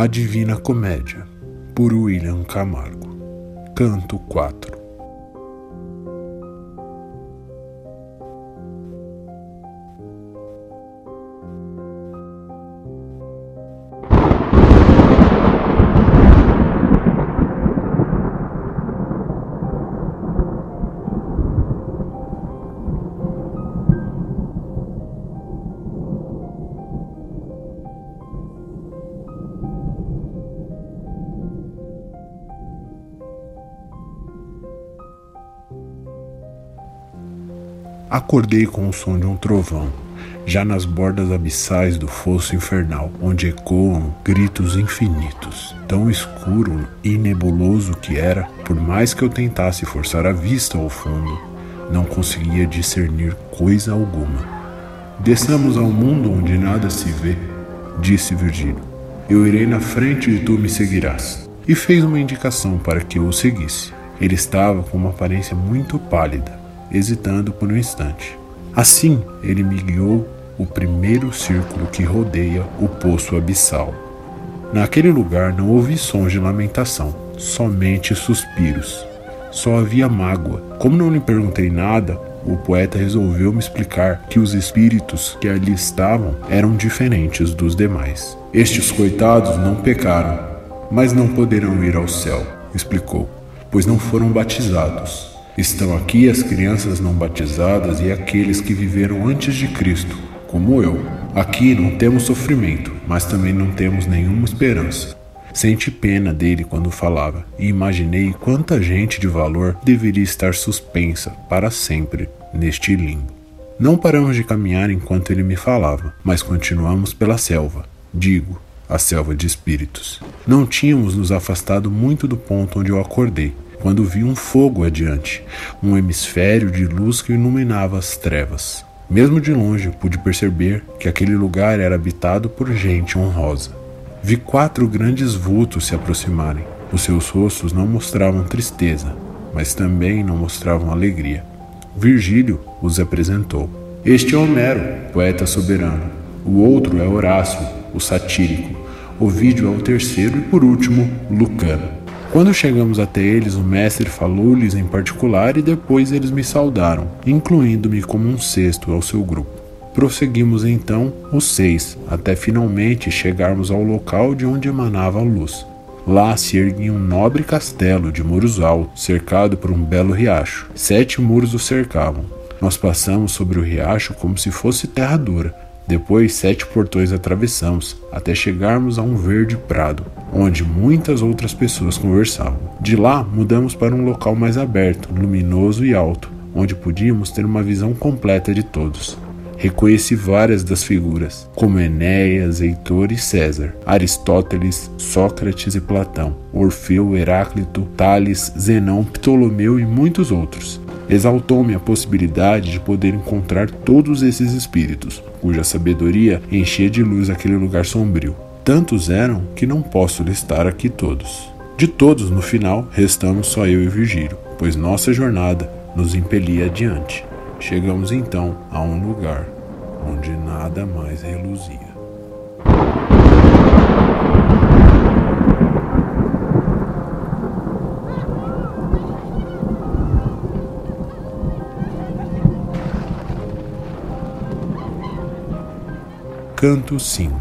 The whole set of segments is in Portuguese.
A Divina Comédia, por William Camargo. Canto 4 Acordei com o som de um trovão, já nas bordas abissais do fosso infernal, onde ecoam gritos infinitos. Tão escuro e nebuloso que era, por mais que eu tentasse forçar a vista ao fundo, não conseguia discernir coisa alguma. Desçamos ao mundo onde nada se vê, disse Virgílio. Eu irei na frente e tu me seguirás. E fez uma indicação para que eu o seguisse. Ele estava com uma aparência muito pálida hesitando por um instante. Assim, ele me guiou o primeiro círculo que rodeia o poço abissal. Naquele lugar não ouvi sons de lamentação, somente suspiros. Só havia mágoa. Como não lhe perguntei nada, o poeta resolveu me explicar que os espíritos que ali estavam eram diferentes dos demais. Estes coitados não pecaram, mas não poderão ir ao céu, explicou, pois não foram batizados. Estão aqui as crianças não batizadas e aqueles que viveram antes de Cristo, como eu. Aqui não temos sofrimento, mas também não temos nenhuma esperança. Senti pena dele quando falava e imaginei quanta gente de valor deveria estar suspensa para sempre neste limbo. Não paramos de caminhar enquanto ele me falava, mas continuamos pela selva. Digo, a selva de espíritos. Não tínhamos nos afastado muito do ponto onde eu acordei quando vi um fogo adiante, um hemisfério de luz que iluminava as trevas. Mesmo de longe pude perceber que aquele lugar era habitado por gente honrosa. Vi quatro grandes vultos se aproximarem. Os seus rostos não mostravam tristeza, mas também não mostravam alegria. Virgílio os apresentou. Este é Homero, poeta soberano. O outro é Horácio, o satírico. Ovídio é o terceiro e, por último, Lucano. Quando chegamos até eles, o mestre falou-lhes em particular e depois eles me saudaram, incluindo-me como um sexto ao seu grupo. Prosseguimos então os seis, até finalmente chegarmos ao local de onde emanava a luz. Lá se erguia um nobre castelo de muros altos, cercado por um belo riacho. Sete muros o cercavam. Nós passamos sobre o riacho como se fosse terra dura, depois, sete portões atravessamos, até chegarmos a um verde prado, onde muitas outras pessoas conversavam. De lá, mudamos para um local mais aberto, luminoso e alto, onde podíamos ter uma visão completa de todos. Reconheci várias das figuras, como Enéas, Heitor e César, Aristóteles, Sócrates e Platão, Orfeu, Heráclito, Tales, Zenão, Ptolomeu e muitos outros. Exaltou-me a possibilidade de poder encontrar todos esses espíritos, cuja sabedoria enchia de luz aquele lugar sombrio. Tantos eram que não posso listar aqui todos. De todos, no final, restamos só eu e Virgílio, pois nossa jornada nos impelia adiante. Chegamos então a um lugar onde nada mais reluzia. Canto 5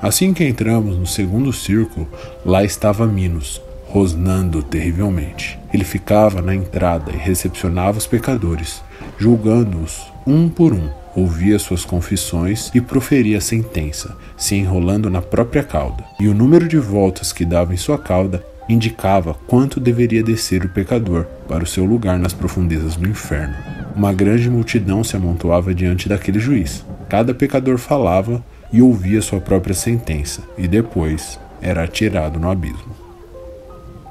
Assim que entramos no segundo círculo, lá estava Minos, rosnando terrivelmente. Ele ficava na entrada e recepcionava os pecadores, julgando-os um por um, ouvia suas confissões e proferia sentença, se enrolando na própria cauda. E o número de voltas que dava em sua cauda indicava quanto deveria descer o pecador para o seu lugar nas profundezas do inferno. Uma grande multidão se amontoava diante daquele juiz. Cada pecador falava e ouvia sua própria sentença, e depois era atirado no abismo.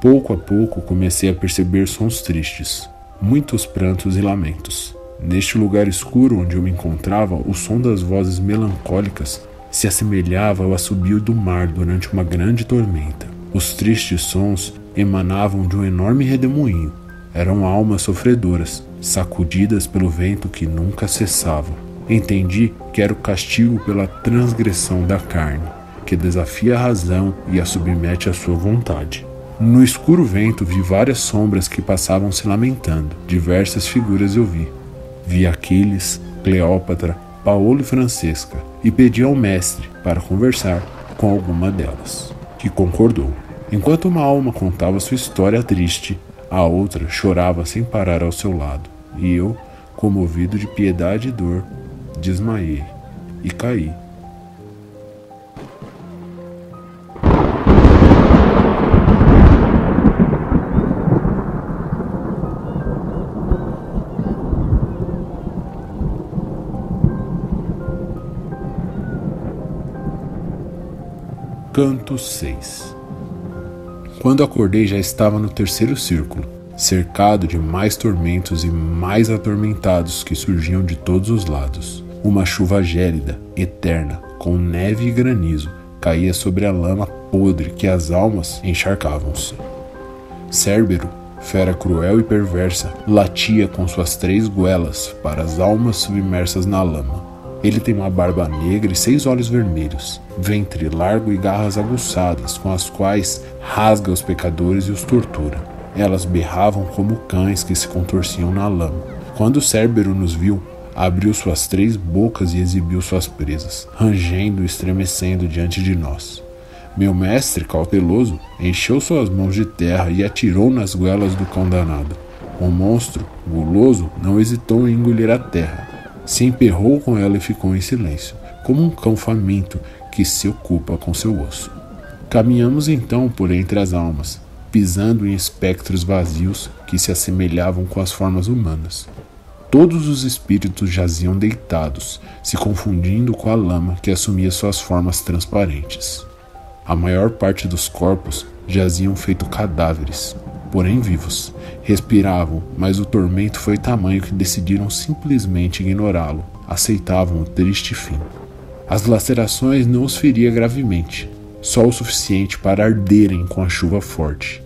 Pouco a pouco comecei a perceber sons tristes, muitos prantos e lamentos. Neste lugar escuro onde eu me encontrava, o som das vozes melancólicas se assemelhava ao assobio do mar durante uma grande tormenta. Os tristes sons emanavam de um enorme redemoinho. Eram almas sofredoras, sacudidas pelo vento que nunca cessava. Entendi que era o castigo pela transgressão da carne. que desafia a razão e a submete à sua vontade. No escuro vento vi várias sombras que passavam se lamentando, diversas figuras eu vi. Vi Aquiles, Cleópatra, Paulo e Francesca e pedi ao mestre para conversar com alguma delas, que concordou. Enquanto uma alma contava sua história triste, a outra chorava sem parar ao seu lado, e eu, comovido de piedade e dor, desmaiei e caí Canto 6 Quando acordei já estava no terceiro círculo, cercado de mais tormentos e mais atormentados que surgiam de todos os lados. Uma chuva gélida, eterna, com neve e granizo, caía sobre a lama podre que as almas encharcavam-se. Cérbero, fera cruel e perversa, latia com suas três goelas para as almas submersas na lama. Ele tem uma barba negra e seis olhos vermelhos, ventre largo e garras aguçadas, com as quais rasga os pecadores e os tortura. Elas berravam como cães que se contorciam na lama. Quando Cérbero nos viu, abriu suas três bocas e exibiu suas presas, rangendo e estremecendo diante de nós. Meu mestre, cauteloso, encheu suas mãos de terra e atirou nas goelas do cão danado. O monstro, guloso, não hesitou em engolir a terra se emperrou com ela e ficou em silêncio, como um cão faminto que se ocupa com seu osso. Caminhamos então por entre as almas, pisando em espectros vazios que se assemelhavam com as formas humanas. Todos os espíritos jaziam deitados, se confundindo com a lama que assumia suas formas transparentes. A maior parte dos corpos jaziam feito cadáveres, porém vivos. Respiravam, mas o tormento foi tamanho que decidiram simplesmente ignorá-lo. Aceitavam o triste fim. As lacerações não os feria gravemente, só o suficiente para arderem com a chuva forte.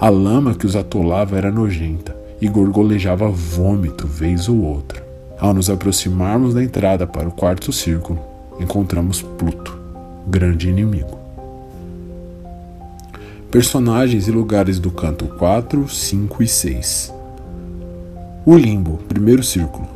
A lama que os atolava era nojenta e gorgolejava vômito vez ou outra. Ao nos aproximarmos da entrada para o quarto círculo, encontramos Pluto, grande inimigo. Personagens e lugares do canto 4, 5 e 6. O limbo, primeiro círculo.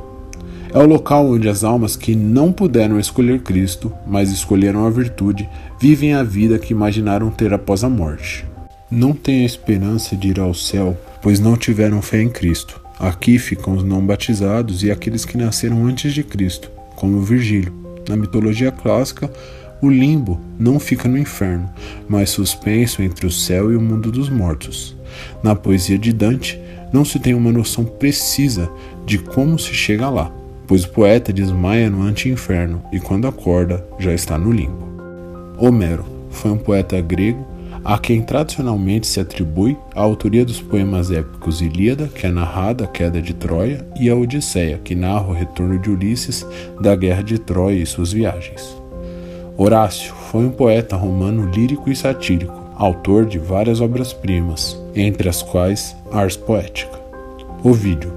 É o local onde as almas que não puderam escolher Cristo, mas escolheram a virtude, vivem a vida que imaginaram ter após a morte. Não têm a esperança de ir ao céu, pois não tiveram fé em Cristo. Aqui ficam os não batizados e aqueles que nasceram antes de Cristo, como Virgílio. Na mitologia clássica, o limbo não fica no inferno, mas suspenso entre o céu e o mundo dos mortos. Na poesia de Dante, não se tem uma noção precisa de como se chega lá, pois o poeta desmaia no anti-inferno e quando acorda já está no limbo. Homero foi um poeta grego a quem tradicionalmente se atribui a autoria dos poemas épicos Ilíada, que é narrada a queda de Troia, e a Odisseia, que narra o retorno de Ulisses da guerra de Troia e suas viagens. Horácio foi um poeta romano lírico e satírico, autor de várias obras-primas, entre as quais Ars Poética. Ovídio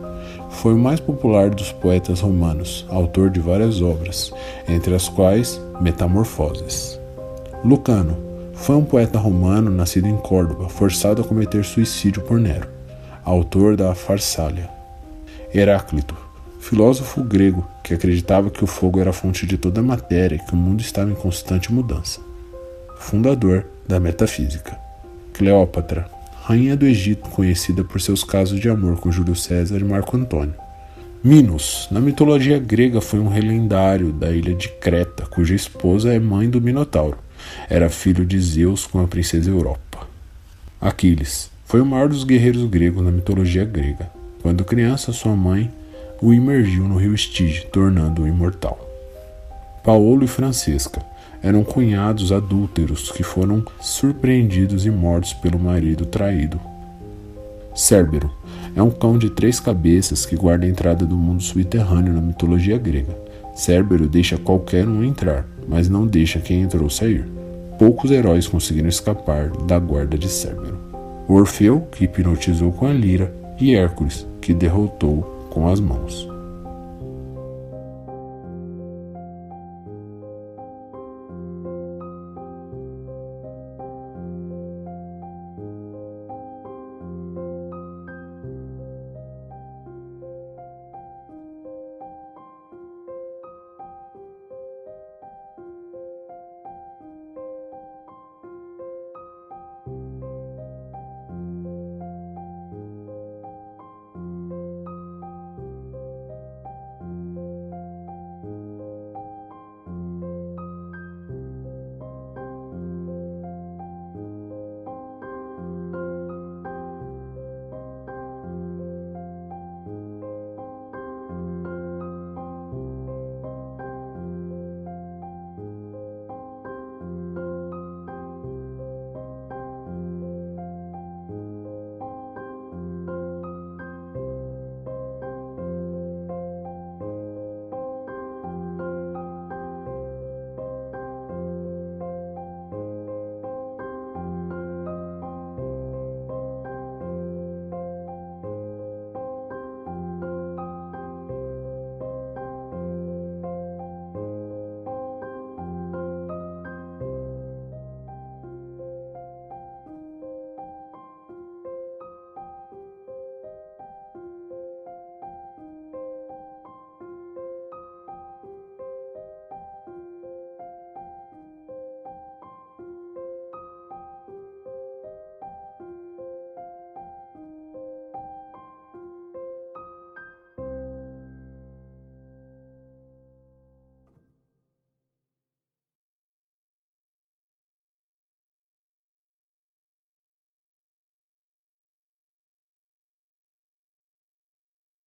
foi o mais popular dos poetas romanos, autor de várias obras, entre as quais Metamorfoses. Lucano foi um poeta romano nascido em Córdoba, forçado a cometer suicídio por Nero, autor da Farsália. Heráclito filósofo grego que acreditava que o fogo era a fonte de toda a matéria e que o mundo estava em constante mudança. Fundador da metafísica. Cleópatra, rainha do Egito, conhecida por seus casos de amor com Júlio César e Marco Antônio. Minos, na mitologia grega, foi um rei lendário da ilha de Creta, cuja esposa é mãe do Minotauro. Era filho de Zeus com a princesa Europa. Aquiles foi o maior dos guerreiros gregos na mitologia grega. Quando criança, sua mãe o imergiu no rio Estige, tornando-o imortal. Paulo e Francesca eram cunhados adúlteros que foram surpreendidos e mortos pelo marido traído. Cérbero é um cão de três cabeças que guarda a entrada do mundo subterrâneo na mitologia grega. Cérbero deixa qualquer um entrar, mas não deixa quem entrou sair. Poucos heróis conseguiram escapar da guarda de Cérbero. Orfeu, que hipnotizou com a lira, e Hércules, que derrotou com as mãos.